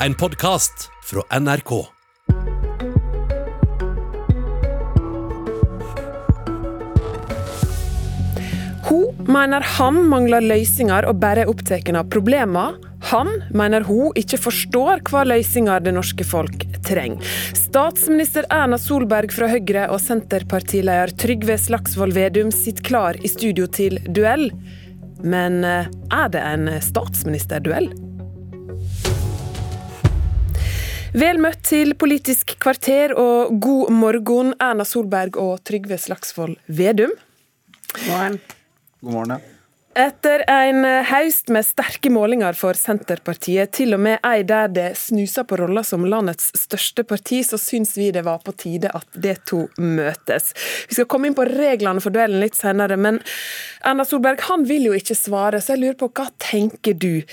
En podkast fra NRK. Hun mener han mangler løsninger og bare er opptatt av problemer. Han mener hun ikke forstår hva løsninger det norske folk trenger. Statsminister Erna Solberg fra Høyre og Senterpartileder Trygve Slagsvold Vedum sitter klar i studio til duell. Men eh, er det en statsministerduell? Vel møtt til Politisk kvarter og god morgen, Erna Solberg og Trygve Slagsvold Vedum. God Morgen. God morgen. Etter en høst med sterke målinger for Senterpartiet, til og med ei der det snuser på rolla som landets største parti, så syns vi det var på tide at de to møtes. Vi skal komme inn på reglene for duellen litt senere, men Erna Solberg han vil jo ikke svare, så jeg lurer på hva tenker du?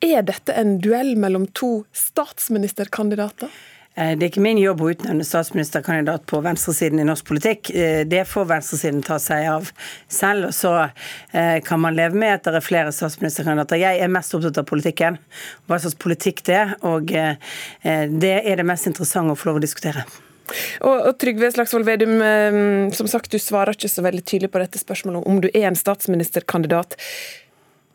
Er dette en duell mellom to statsministerkandidater? Eh, Det er ikke min jobb å utnevne statsministerkandidat på venstresiden i norsk politikk. Eh, Det får venstresiden ta seg av selv. Og så eh, kan man leve med at det er flere statsministerkandidater. Jeg er mest opptatt av politikken, hva slags politikk det er. Og det er det mest interessante å få lov å diskutere. Og, og Trygve Slagsvold Vedum, som sagt, du svarer ikke så veldig tydelig på dette spørsmålet om du er en statsministerkandidat.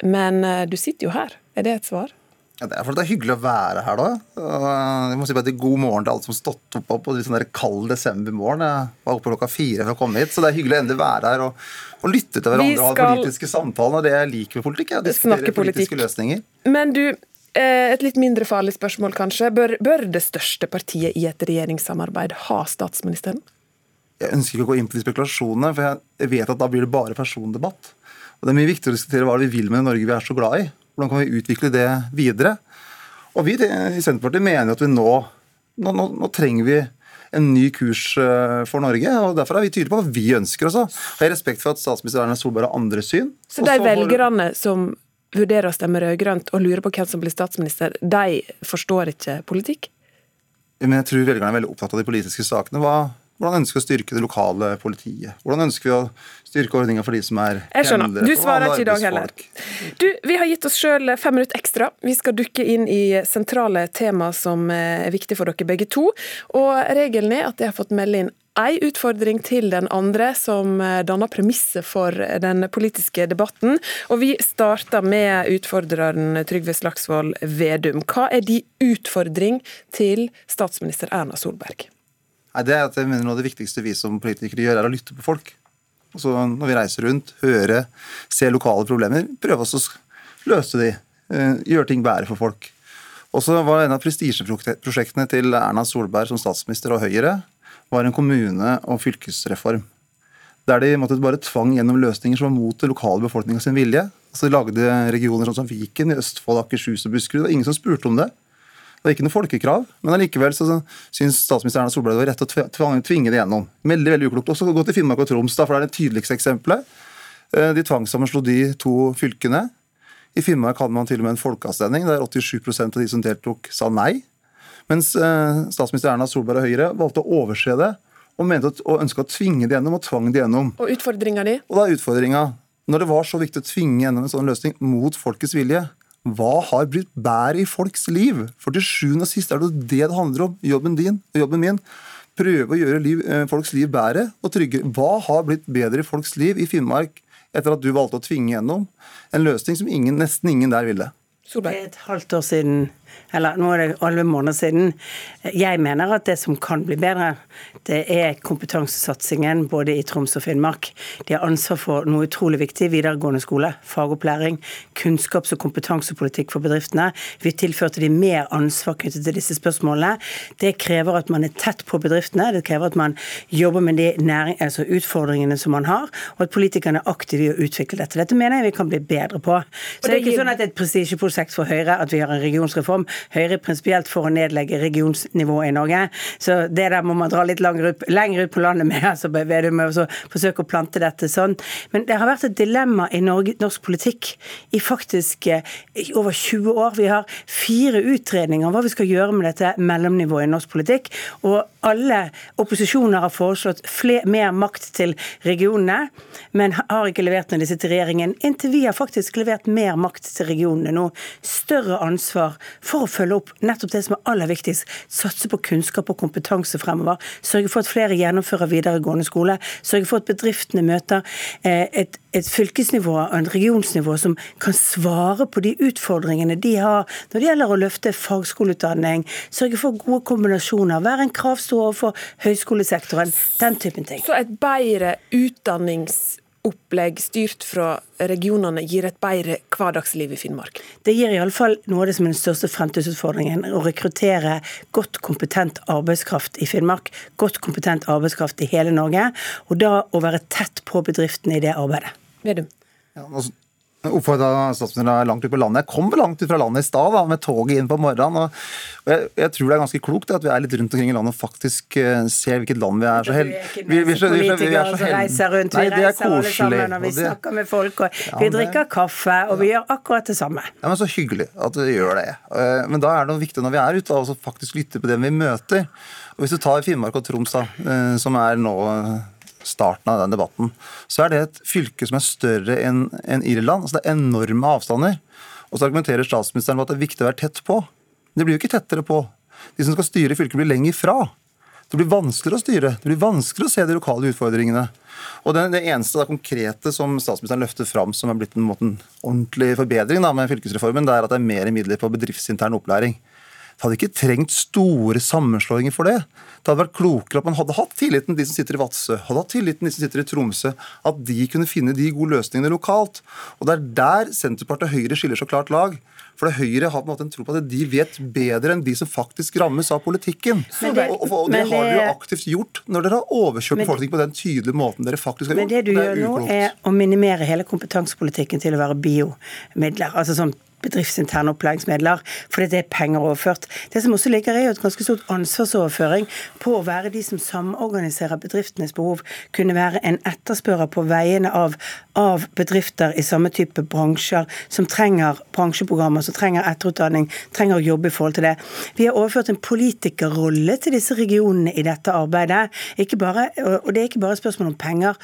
Men du sitter jo her. Er det et svar? Ja, det er for det er hyggelig å være her, da. Og Jeg må si bare God morgen til alle som har stått opp på litt sånn kald desembermorgen. Jeg var oppe klokka fire for å komme hit, så det er hyggelig å endelig være her og, og lytte til hverandre og ha politiske samtaler. Og det jeg liker med politikk, er å diskutere politiske løsninger. Men du, eh, et litt mindre farlig spørsmål kanskje. Bør, bør det største partiet i et regjeringssamarbeid ha statsministeren? Jeg ønsker ikke å gå inn på de spekulasjonene, for jeg vet at da blir det bare persondebatt. Og Det er mye viktigere å diskutere hva vi vil med Norge vi er så glad i. Hvordan kan vi utvikle det videre? Og vi i Senterpartiet mener at vi nå, nå, nå, nå trenger vi en ny kurs eh, for Norge. og Derfor er vi tydelige på hva vi ønsker. også. Jeg har respekt for at statsminister Erna Solberg har andre syn. Så de velgerne som vurderer å stemme rød-grønt og lurer på hvem som blir statsminister, de forstår ikke politikk? Men jeg tror velgerne er veldig opptatt av de politiske sakene. Hva, hvordan ønsker vi å styrke det lokale politiet? Hvordan ønsker vi å styrke ordninga for de som er Jeg skjønner. Du svarer ikke i dag heller. Du, Vi har gitt oss sjøl fem minutter ekstra. Vi skal dukke inn i sentrale tema som eh, er viktige for dere begge to. Og Regelen er at jeg har fått melde inn ei utfordring til den andre, som eh, danner premisset for den politiske debatten. Og Vi starter med utfordreren Trygve Slagsvold Vedum. Hva er de utfordring til statsminister Erna Solberg? Nei, det er at jeg mener Noe av det viktigste vi som politikere gjør, er å lytte på folk. Altså, Når vi reiser rundt, høre, se lokale problemer, prøve oss å løse de. eh, Gjøre ting bedre for folk. Og så var En av prestisjeprosjektene til Erna Solberg som statsminister og Høyre var en kommune- og fylkesreform. Der de måtte bare tvang gjennom løsninger som var mot den lokale befolkninga sin vilje. Altså De lagde regioner sånn som Viken i Østfold, Akershus og Buskerud. Det var ingen som spurte om det. Det var ikke noe folkekrav, men allikevel så syns statsminister Erna Solberg det var rett å tvinge det gjennom. Veldig veldig uklokt. Også gå til Finnmark og Troms, da, for det er det tydeligste eksempelet. Eh, De tvangssammenslo de to fylkene. I Finnmark hadde man til og med en folkeavstemning der 87 av de som deltok, sa nei. Mens eh, statsminister Erna Solberg og Høyre valgte å overse det og mente at, og ønska å tvinge det gjennom, og tvang det gjennom. Og utfordringa di? Og da er utfordringa, når det var så viktig å tvinge gjennom en sånn løsning mot folkets vilje, hva har blitt bedre i folks liv? For til sjuende og sist er det det det handler om. Jobben din og jobben min. Prøve å gjøre liv, eh, folks liv bedre og trygge. Hva har blitt bedre i folks liv i Finnmark etter at du valgte å tvinge gjennom en løsning som ingen, nesten ingen der ville? Det Solberg. er et halvt år siden, eller nå er det elleve måneder siden. Jeg mener at det som kan bli bedre, det er kompetansesatsingen både i Troms og Finnmark. De har ansvar for noe utrolig viktig, videregående skole, fagopplæring, kunnskaps- og kompetansepolitikk for bedriftene. Vi tilførte de mer ansvar knyttet til disse spørsmålene. Det krever at man er tett på bedriftene, det krever at man jobber med de næring, altså utfordringene som man har, og at politikerne er aktive i å utvikle dette. Dette mener jeg vi kan bli bedre på. Så det er ikke sånn at det er et prestisjeprosjekt for Høyre at vi har en regionsreform. Høyre er prinsipielt for å nedlegge regionsnivået i Norge. Så det der må man dra litt langere ut, lenger ut på landet med, altså Vedum, og forsøke å plante dette sånn. Men det har vært et dilemma i Norge, norsk politikk i faktisk eh, i over 20 år. Vi har fire utredninger om hva vi skal gjøre med dette mellomnivået i norsk politikk. Og alle opposisjoner har foreslått fler, mer makt til regionene, men har ikke levert når de sitter i regjeringen. Inntil vi har faktisk levert mer makt til regionene nå. Større ansvar for å følge opp nettopp det som er aller viktigst. Satse på kunnskap og kompetanse fremover. Sørge for at flere gjennomfører videregående skole. Sørge for at bedriftene møter eh, et, et fylkesnivå og en regionsnivå som kan svare på de utfordringene de har når det gjelder å løfte fagskoleutdanning. Sørge for gode kombinasjoner. Være en kravstor overfor høyskolesektoren. Den typen ting. Så et bedre utdannings opplegg styrt fra regionene gir et bedre hverdagsliv i Finnmark? Det gir iallfall noe av det som er den største fremtidsutfordringen. Å rekruttere godt kompetent arbeidskraft i Finnmark. Godt kompetent arbeidskraft i hele Norge. Og da å være tett på bedriftene i det arbeidet. Vedum. Ja, altså, oppfordra statsministeren langt ut på landet. Jeg kom vel langt ut fra landet i stad med toget inn på morgenen. og, jeg, jeg, tror det er ganske klokt at vi er litt rundt omkring i landet og faktisk uh, ser hvilket land vi er. så heldige. Vi, vi, ikke vi, vi, er så reiser rundt, vi reiser alle sammen, og vi snakker med folk, og vi drikker kaffe, og vi gjør akkurat det samme. Ja, men Så hyggelig at vi gjør det. Uh, men da er det viktig når vi er ute, å faktisk lytte på dem vi møter. Og Hvis du tar Finnmark og Troms, da, uh, som er nå starten av den debatten, så er det et fylke som er større enn en Irland. altså Det er enorme avstander. Og så argumenterer statsministeren med at det er viktig å være tett på. Det blir jo ikke tettere på. De som skal styre fylket, blir lenger fra. Det blir vanskeligere å styre. Det blir vanskeligere å se de lokale utfordringene. Og Det, det eneste da, konkrete som statsministeren løfter fram som er blitt en, måte, en ordentlig forbedring da, med fylkesreformen, det er at det er mer midler på bedriftsintern opplæring. Det hadde ikke trengt store sammenslåinger for det. Det hadde vært klokere at man hadde hatt tilliten til de som sitter i Vadsø, hadde hatt tilliten til de som sitter i Tromsø, at de kunne finne de gode løsningene lokalt. Og Det er der Senterpartiet og Høyre skiller så klart lag. For Høyre har på en måte en tro på at de vet bedre enn de som faktisk rammes av politikken. Det, og, og, og, det har dere jo aktivt gjort når dere har overkjørt befolkningen på den tydelige måten dere faktisk har gjort. Men det du det gjør nå, er å minimere hele kompetansepolitikken til å være biomidler. altså sånn bedriftsinterne opplæringsmidler, fordi det er penger overført. Det som også ligger er jo et ganske stort ansvarsoverføring på å være de som samorganiserer bedriftenes behov, kunne være en etterspørrer på veiene av, av bedrifter i samme type bransjer, som trenger bransjeprogrammer, som trenger etterutdanning, trenger å jobbe i forhold til det. Vi har overført en politikerrolle til disse regionene i dette arbeidet, bare, og det er ikke bare spørsmål om penger.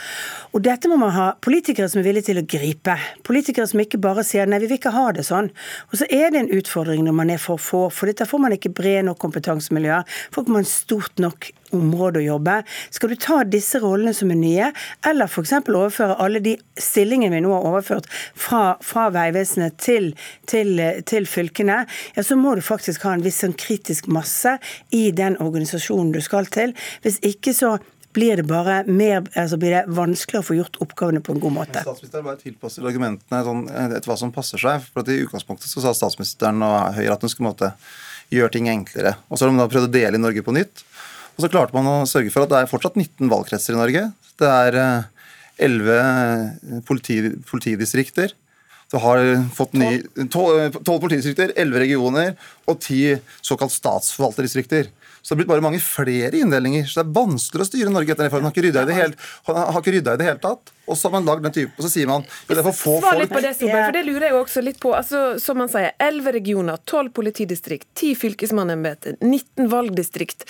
Og dette må man ha politikere som er villige til å gripe. Politikere som ikke bare sier nei, vi vil ikke ha det sånn. Og så er det en utfordring når man er for få, for dette får man ikke brede nok kompetansemiljøer. Får man stort nok område å jobbe. Skal du ta disse rollene som er nye, eller f.eks. overføre alle de stillingene vi nå har overført fra, fra Vegvesenet til, til, til, fylkene, ja, så må du faktisk ha en viss sånn kritisk masse i den organisasjonen du skal til. Hvis ikke så blir det bare mer, altså blir det vanskeligere å få gjort oppgavene på en god måte. Statsministeren bare tilpasser argumentene sånn, etter hva som passer seg. for at I utgangspunktet så sa statsministeren og Høyre at hun skulle måtte gjøre ting enklere. Og Så har de da prøvd å dele i Norge på nytt. Og så klarte man å sørge for at det er fortsatt 19 valgkretser i Norge. Det er 11 eh, politi, politidistrikter. Du har fått 12 politidistrikter, 11 regioner og 10 såkalt statsforvalterdistrikter. Så det har blitt bare mange flere inndelinger. Så det er vanskeligere å styre Norge etter reformen. Har ikke rydda i det hele tatt. Og så har man lagd den type, og så sier man jo, det er for få Svar litt på det, Solberg, for det lurer jeg også litt på. Altså, som man sier, 11 regioner, 12 politidistrikt, 10 fylkesmannsembeter, 19 valgdistrikt.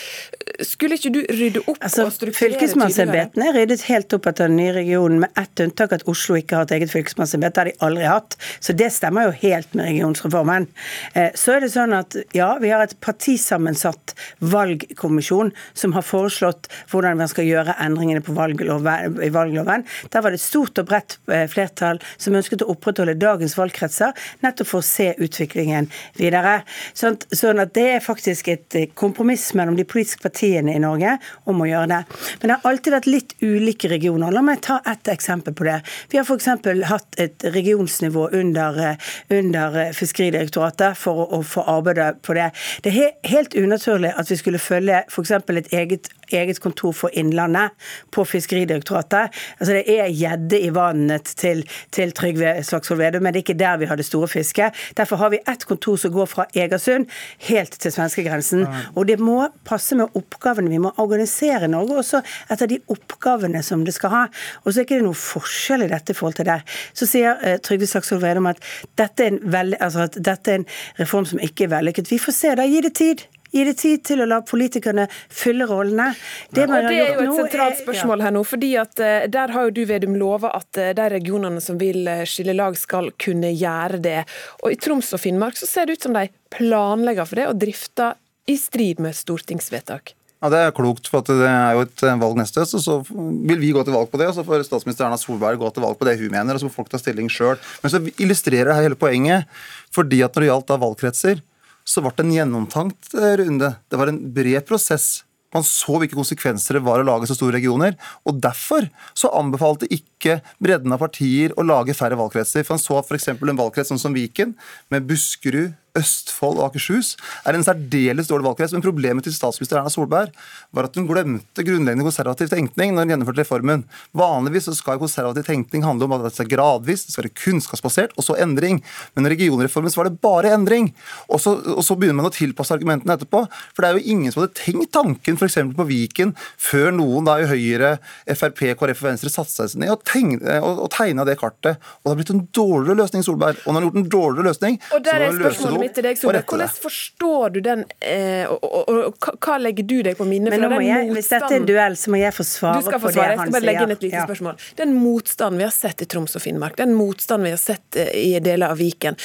Skulle ikke du rydde opp altså, og strukturere Fylkesmannsembetene er ryddet helt opp etter den nye regionen, med ett unntak at Oslo ikke har et eget fylkesmannsembete. Det har de aldri hatt. Så det stemmer jo helt med regionsreformen. Eh, så er det sånn at ja, vi har et partisammensatt valgkommisjon som har foreslått hvordan man skal gjøre endringene på valgloven, i valgloven. Der var var det et stort og bredt eh, flertall som ønsket å opprettholde dagens valgkretser, nettopp for å se utviklingen videre. Sånn, sånn at det er faktisk et eh, kompromiss mellom de politiske partiene i Norge om å gjøre det. Men det har alltid vært litt ulike regioner. La meg ta ett eksempel på det. Vi har f.eks. hatt et regionsnivå under, eh, under Fiskeridirektoratet for å, å få arbeidet på det. Det er helt unaturlig at vi skulle følge f.eks. et eget eget kontor for Innlandet på Fiskeridirektoratet. Altså Det er gjedde i vannet til, til Trygve Slagsvold Vedum, men det er ikke der vi har det store fisket. Derfor har vi ett kontor som går fra Egersund helt til svenskegrensen. Og det må passe med oppgavene. Vi må organisere Norge også etter de oppgavene som det skal ha. Og så er det ikke noe forskjell i dette i forhold til det. Så sier uh, Trygve Slagsvold Vedum at dette, en veld, altså at dette er en reform som ikke er vellykket. Vi får se, da. Gi det tid. Gi det tid til å la politikerne fylle rollene. Det, og det er jo et sentralt spørsmål her nå. fordi at uh, Der har jo du Vedum lova at uh, de regionene som vil uh, skille lag, skal kunne gjøre det. Og I Troms og Finnmark så ser det ut som de planlegger for det, og drifter i strid med stortingsvedtak. Ja, Det er klokt, for det er jo et valg neste høst. Så vil vi gå til valg på det, og så får statsminister Erna Solberg gå til valg på det hun mener. og Så får folk ta stilling selv. Men så illustrerer det her hele poenget. fordi at når det gjaldt da valgkretser, så ble det en gjennomtankt eh, runde. Det var en bred prosess. Man så hvilke konsekvenser det var å lage så store regioner. og Derfor så anbefalte ikke bredden av partier å lage færre valgkretser. For Man så f.eks. en valgkrets sånn som Viken, med Buskerud, Østfold og Akershus er en særdeles dårlig valgkrets. Men problemet til statsminister Erna Solberg var at hun glemte grunnleggende konservativ tenkning når hun gjennomførte reformen. Vanligvis så skal konservativ tenkning handle om at det skal gradvis, det skal være kunnskapsbasert, og så endring. Men i regionreformen så var det bare endring. Og så, og så, begynner man å tilpasse argumentene etterpå. For det er jo ingen som hadde tenkt tanken f.eks. på Viken før noen da i Høyre, Frp, KrF og Venstre satte seg ned og, tegne, og, og tegna det kartet. Og det har blitt en dårligere løsning, Solberg. Og når man har gjort en dårligere løsning, og løse er spørsmålet mitt til deg, Solveig. Hvordan forstår du den, eh, og, og, og, hva legger du deg på minnet fra den motstanden Hvis dette er en duell, så må jeg få svare på, det han sier. Jeg skal bare legge inn et lite ja. spørsmål. Den motstanden vi har sett i Troms og Finnmark, den motstanden vi har sett eh, i deler av Viken,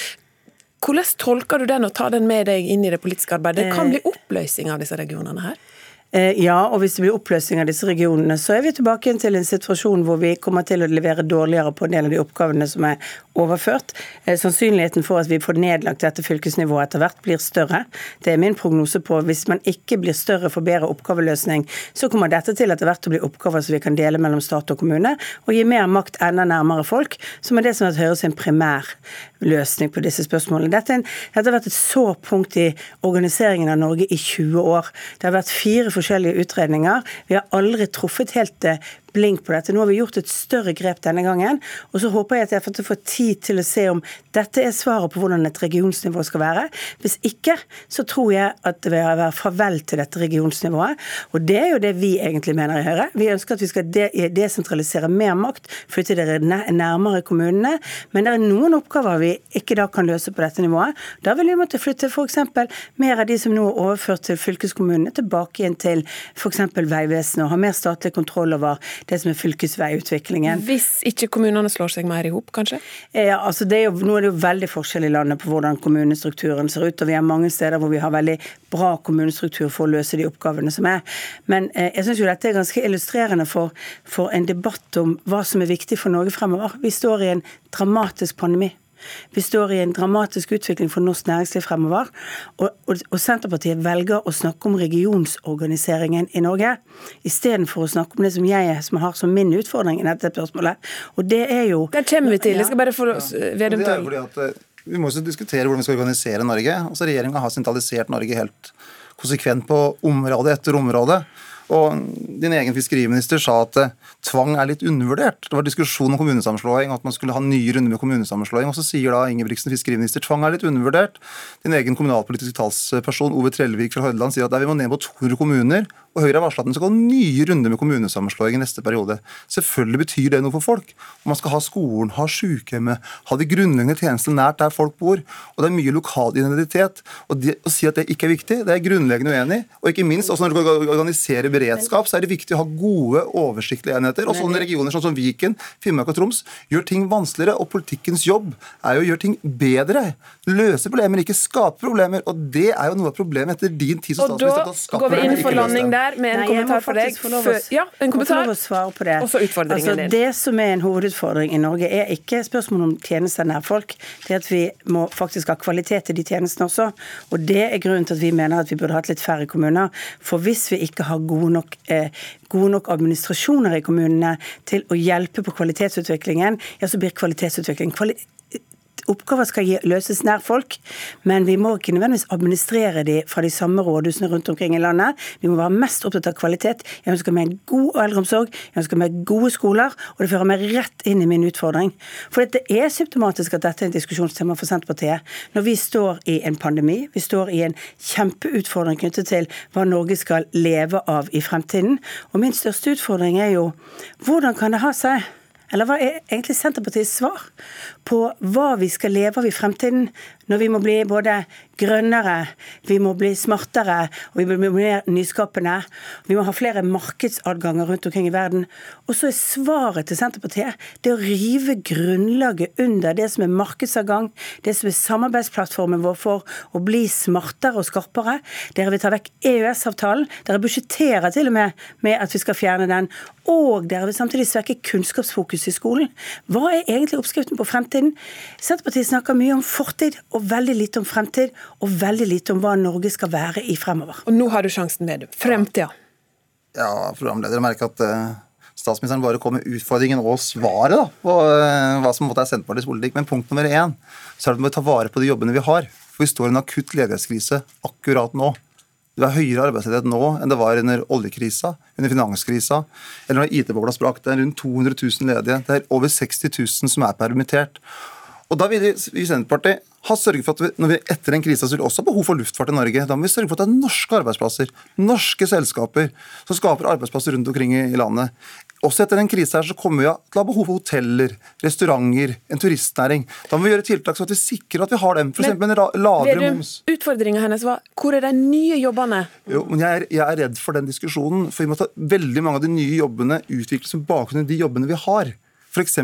hvordan tolker du den og tar den med deg inn i det politiske arbeidet? Det kan bli oppløsning av disse regionene her? Eh, ja, og hvis det blir oppløsning av disse regionene, så er vi tilbake til en situasjon hvor vi kommer til å levere dårligere på en del av de oppgavene som er overført. Eh, sannsynligheten for at vi får nedlagt dette fylkesnivået etter hvert, blir større. Det er min prognose på. Hvis man ikke blir større for bedre oppgaveløsning, så kommer dette til etter hvert å bli oppgaver som vi kan dele mellom stat og kommune, og gi mer makt enda nærmere folk, som er det som har vært Høyre sin primærløsning på disse spørsmålene. Dette, en, dette har vært et sårpunkt i organiseringen av Norge i 20 år. Det har vært fire forskjellige utredninger. Vi har aldri truffet helt blink på dette. Nå har vi gjort et større grep denne gangen. Og så håper jeg at jeg får tid til å se om dette er svaret på hvordan et regionsnivå skal være. Hvis ikke, så tror jeg at det vil være farvel til dette regionsnivået. Og det er jo det vi egentlig mener i Høyre. Vi ønsker at vi skal de desentralisere mer makt, flytte dere nærmere kommunene. Men det er noen oppgaver vi ikke da kan løse på dette nivået. Da vil vi måtte flytte f.eks. mer av de som nå er overført til fylkeskommunene, tilbake igjen til f.eks. Vegvesenet og ha mer statlig kontroll over det som er fylkesveiutviklingen. Hvis ikke kommunene slår seg mer i hop, kanskje? Ja, altså det er jo, nå er det jo veldig forskjell i landet på hvordan kommunestrukturen ser ut. og Vi har mange steder hvor vi har veldig bra kommunestruktur for å løse de oppgavene som er. Men eh, jeg syns dette er ganske illustrerende for, for en debatt om hva som er viktig for Norge fremover. Vi står i en dramatisk pandemi. Vi står i en dramatisk utvikling for norsk næringsliv fremover. Og, og, og Senterpartiet velger å snakke om regionsorganiseringen i Norge, istedenfor å snakke om det som jeg som har som min utfordring i dette spørsmålet. Og det er jo Der kommer vi til. Jeg skal bare få Vedum til eh, Vi må også diskutere hvordan vi skal organisere Norge. Altså Regjeringa har sentralisert Norge helt konsekvent på område etter område. Og din egen fiskeriminister sa at eh, tvang er litt undervurdert. Det var diskusjon om kommunesammenslåing, at man skulle ha nye runder med kommunesammenslåing. Og så sier da Ingebrigtsen, fiskeriminister, tvang er litt undervurdert. Din egen kommunalpolitiske talsperson Ove Trellevik fra Hordaland sier at vi må ned på 200 kommuner. Og Høyre har varsla at den skal gå nye runder med kommunesammenslåing i neste periode. Selvfølgelig betyr det noe for folk. Om man skal ha skolen, ha sykehjemmet, ha de grunnleggende tjenestene nært der folk bor. Og det er mye lokal identitet. Og det, å si at det ikke er viktig, det er jeg grunnleggende uenig i. Og ikke minst, også når du skal organisere beredskap, så er det viktig å ha gode, oversiktlige enheter. Og sånne regioner sånn som Viken, Finnmark og Troms gjør ting vanskeligere. Og politikkens jobb er jo å gjøre ting bedre. Løse problemer, ikke skape problemer. Og det er jo noe av problemet etter din tid som statsminister. Og da går vi inn for landing der med en Nei, kommentar for deg. Før, ja, en kommentar. Å svare på det. Også utfordringen altså, din. Det som er en hovedutfordring i Norge, er ikke spørsmål om tjenester nær folk. Det er at vi må faktisk ha kvalitet i de tjenestene også. Og det er grunnen til at vi mener at vi burde hatt litt færre kommuner. For hvis vi ikke har gode nok, eh, gode nok administrasjoner i kommunene til å hjelpe på kvalitetsutviklingen, ja, så blir kvalitetsutvikling kvali oppgaver skal løses nær folk, men vi må ikke nødvendigvis administrere de fra de samme rådhusene rundt omkring i landet. Vi må være mest opptatt av kvalitet. Jeg ønsker meg god eldreomsorg, jeg ønsker meg gode skoler, og det fører meg rett inn i min utfordring. For det er symptomatisk at dette er en diskusjonstema for Senterpartiet. Når vi står i en pandemi, vi står i en kjempeutfordring knyttet til hva Norge skal leve av i fremtiden. Og min største utfordring er jo hvordan kan det ha seg eller hva er egentlig Senterpartiets svar på hva vi skal leve av i fremtiden, når vi må bli både grønnere, vi må bli smartere og vi må bli mer nyskapende. Vi må ha flere markedsadganger rundt omkring i verden. Og så er svaret til Senterpartiet det å rive grunnlaget under det som er markedsadgang, det som er samarbeidsplattformen vår for å bli smartere og skarpere. Dere vil ta vekk EØS-avtalen. Dere budsjetterer til og med med at vi skal fjerne den. Og dere vil samtidig svekke kunnskapsfokus i skolen. Hva er egentlig oppskriften på fremtiden? Senterpartiet snakker mye om fortid og veldig lite om fremtid, og veldig lite om hva Norge skal være i fremover. Og nå har du sjansen, Vedum. Fremtida. Ja, programleder, jeg merker at uh, statsministeren bare kom med utfordringen og svaret da, på uh, hva som måtte er Senterpartiets politikk. Men punkt nummer én så er det at vi må ta vare på de jobbene vi har. For vi står i en akutt ledighetskrise akkurat nå. Det er høyere arbeidsledighet nå enn det var under oljekrisa, under finanskrisa, eller når IT-bobla sprakk. Det er rundt 200 000 ledige. Det er over 60 000 som er permittert. Og da vil vi i Senterpartiet ha sørget for at vi, når vi etter en krise vil også ha behov for luftfart i Norge. Da må vi sørge for at det er norske arbeidsplasser, norske selskaper, som skaper arbeidsplasser rundt omkring i landet. Også etter en krise her så kommer vi til å ha behov for hoteller, restauranter, en turistnæring. Da må vi gjøre tiltak så at vi sikrer at vi har dem. F.eks. en lavere moms. Utfordringa hennes var hvor er de nye jobbene? Jo, men jeg er, jeg er, redd for den diskusjonen. For vi må ta veldig mange av de nye jobbene utvikles med bakgrunn i de jobbene vi har. F.eks.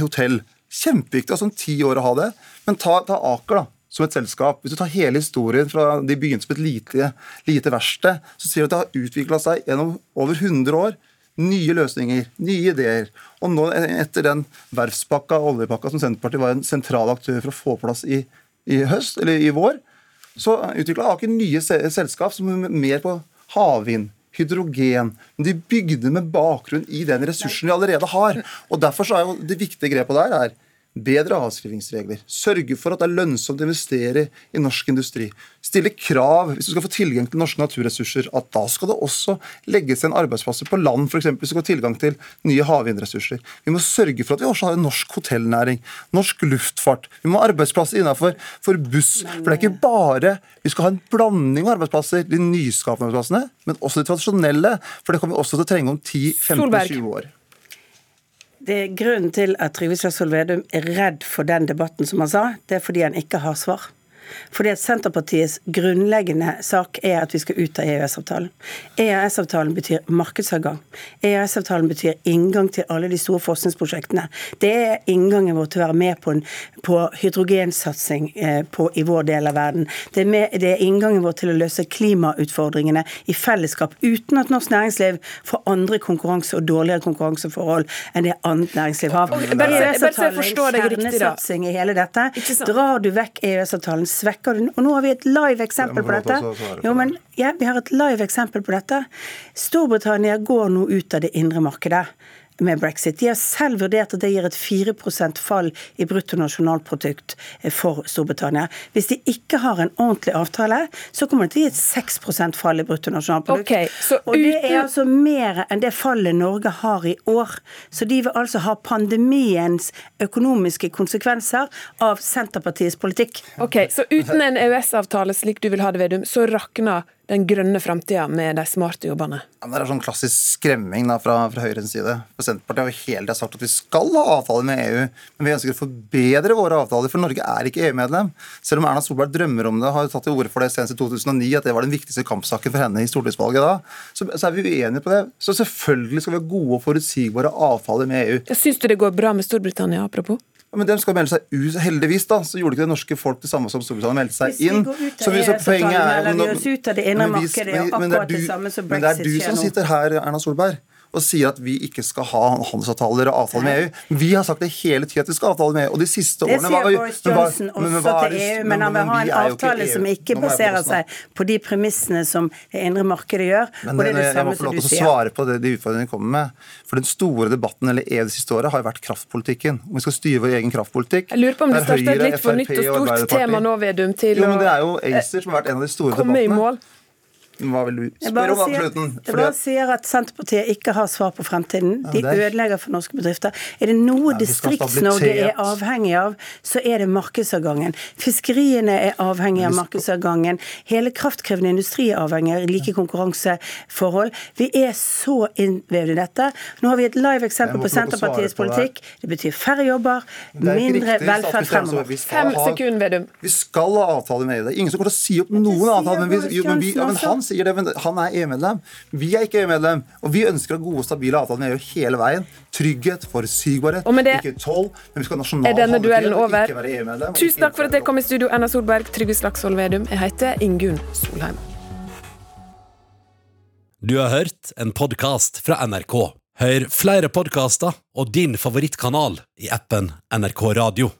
hotell. Kjempeviktig, altså om ti år å ha det. Men ta, ta Aker, da som et selskap. Hvis du tar hele historien fra de begynte som et lite, lite verksted, så sier du at det har utvikla seg gjennom over 100 år. Nye løsninger, nye ideer. Og nå etter den verftspakka og oljepakka som Senterpartiet var en sentral aktør for å få plass i, i høst, eller i vår, så utvikla Aker nye selskap som er mer på havvind, hydrogen. Men de bygde med bakgrunn i den ressursen de allerede har. Og Derfor så er jo det viktige grepet der er bedre avskrivingsregler, sørge for at det er lønnsomt å investere i norsk industri, stille krav hvis du skal få tilgang til norske naturressurser, at da skal det også legges igjen arbeidsplasser på land, f.eks. hvis du skal ha tilgang til nye havvindressurser. Vi må sørge for at vi også har en norsk hotellnæring, norsk luftfart. Vi må ha arbeidsplasser innenfor for buss. For det er ikke bare Vi skal ha en blanding av arbeidsplasser, de nyskapende arbeidsplassene, men også de tradisjonelle. For det kommer vi også til å trenge om 10-15-20 år. Det er Grunnen til at Trygve Slagsvold Vedum er redd for den debatten, som han sa, det er fordi han ikke har svar. Fordi at Senterpartiets grunnleggende sak er at vi skal ut av EØS-avtalen. EØS-avtalen betyr markedsadgang. EØS-avtalen betyr inngang til alle de store forskningsprosjektene. Det er inngangen vår til å være med på, en, på hydrogensatsing eh, på, i vår del av verden. Det er, med, det er, inngangen vår til å løse klimautfordringene i fellesskap, uten at norsk næringsliv får andre konkurranse og dårligere konkurranseforhold enn det annet næringsliv har. EØS-avtalen er kjernesatsing i hele dette. Drar du vekk EØS-avtalen, svekker du Og nå har vi et live eksempel på dette. Jo, men ja, vi har et live eksempel på dette. Storbritannia går nå ut av det indre markedet med brexit. De har selv vurdert at det gir et 4% fall i bruttonasjonalprodukt for Storbritannia. Hvis de ikke har en ordentlig avtale, så kommer det til å gi et 6% fall i bruttonasjonalprodukt. Okay, og det er altså mer enn det fallet Norge har i år. Så de vil altså ha pandemiens økonomiske konsekvenser av Senterpartiets politikk. Ok, Så uten en EØS-avtale slik du vil ha det, Vedum, så rakner den grønne framtida med de smarte jobbene? Ja, det er sånn klassisk skremming da, fra, fra Høyres side. For Senterpartiet har jo hele tiden sagt at vi skal ha avtaler med EU, men vi ønsker å forbedre våre avtaler, for Norge er ikke EU-medlem. Selv om Erna Solberg drømmer om det, har tatt til orde for det senest i 2009, at det var den viktigste kampsaken for henne i stortingsvalget da, så, så, er vi uenige på det. Så selvfølgelig skal vi ha gode og forutsigbare avtaler med EU. Syns du det går bra med Storbritannia, apropos? Men de skal melde seg ut. Heldigvis da, så gjorde ikke det norske folk det samme som Storbritannia meldte seg inn. Så vi, går ut av det, så eller vi oss ut av det er nå. men det er du som sitter her, Erna Solberg og sier at vi ikke skal ha handelsavtaler og avtaler med EU. Vi har sagt det hele tida at vi skal ha avtaler med EU. Og de siste årene Det sier Boris Johnson også til EU, men han vil ha en avtale som ikke baserer seg på de premissene som det indre markedet gjør. Men det, det samme som du sier. jeg må få lov til å svare på det, de utfordringene vi kommer med. For den store debatten eller EU det siste året har jo vært kraftpolitikken. Om vi skal styre vår egen kraftpolitikk. Jeg lurer på om det starter et litt for nytt og stort tema nå, Vedum, til jo, men det er jo ACER som har vært en av de store debattene. i mål. Hva vil du spørre om da jeg bare sier at Senterpartiet ikke har svar på fremtiden. De det er- ødelegger for norske bedrifter. Er det noe Ja, Distrikts-Norge er avhengig av, så er det markedsavgangen. Fiskeriene er avhengig av markedsavgangen. Hele kraftkrevende industri er avhengig av like konkurranseforhold. Vi er så innvevd i dette. Nå har vi et live eksempel på Senterpartiets på politikk. Det betyr færre jobber, er mindre riktig, velferd fremover. Vi skal Fem ha- sekunder, Vedum. Vi skal ha avtale med EU. Det er ingen som kommer til å si opp noen avtale. Men, vi, men, vi, ja, men han sier det, men han er EU-medlem. Vi er ikke EU-medlem. Og vi ønsker gode og stabile avtaler med EU hele veien. Trygghet, forutsigbarhet, det ikke toll. Men vi skal ha nasjonal Er denne duellen handlefrihet, Tusen takk for at jeg kom i studio, Erna Solberg, Trygve Slagsvold Vedum. Jeg heter Ingunn Solheim. Du har hørt en podkast fra NRK. Hør flere podkaster og din favorittkanal i appen NRK Radio.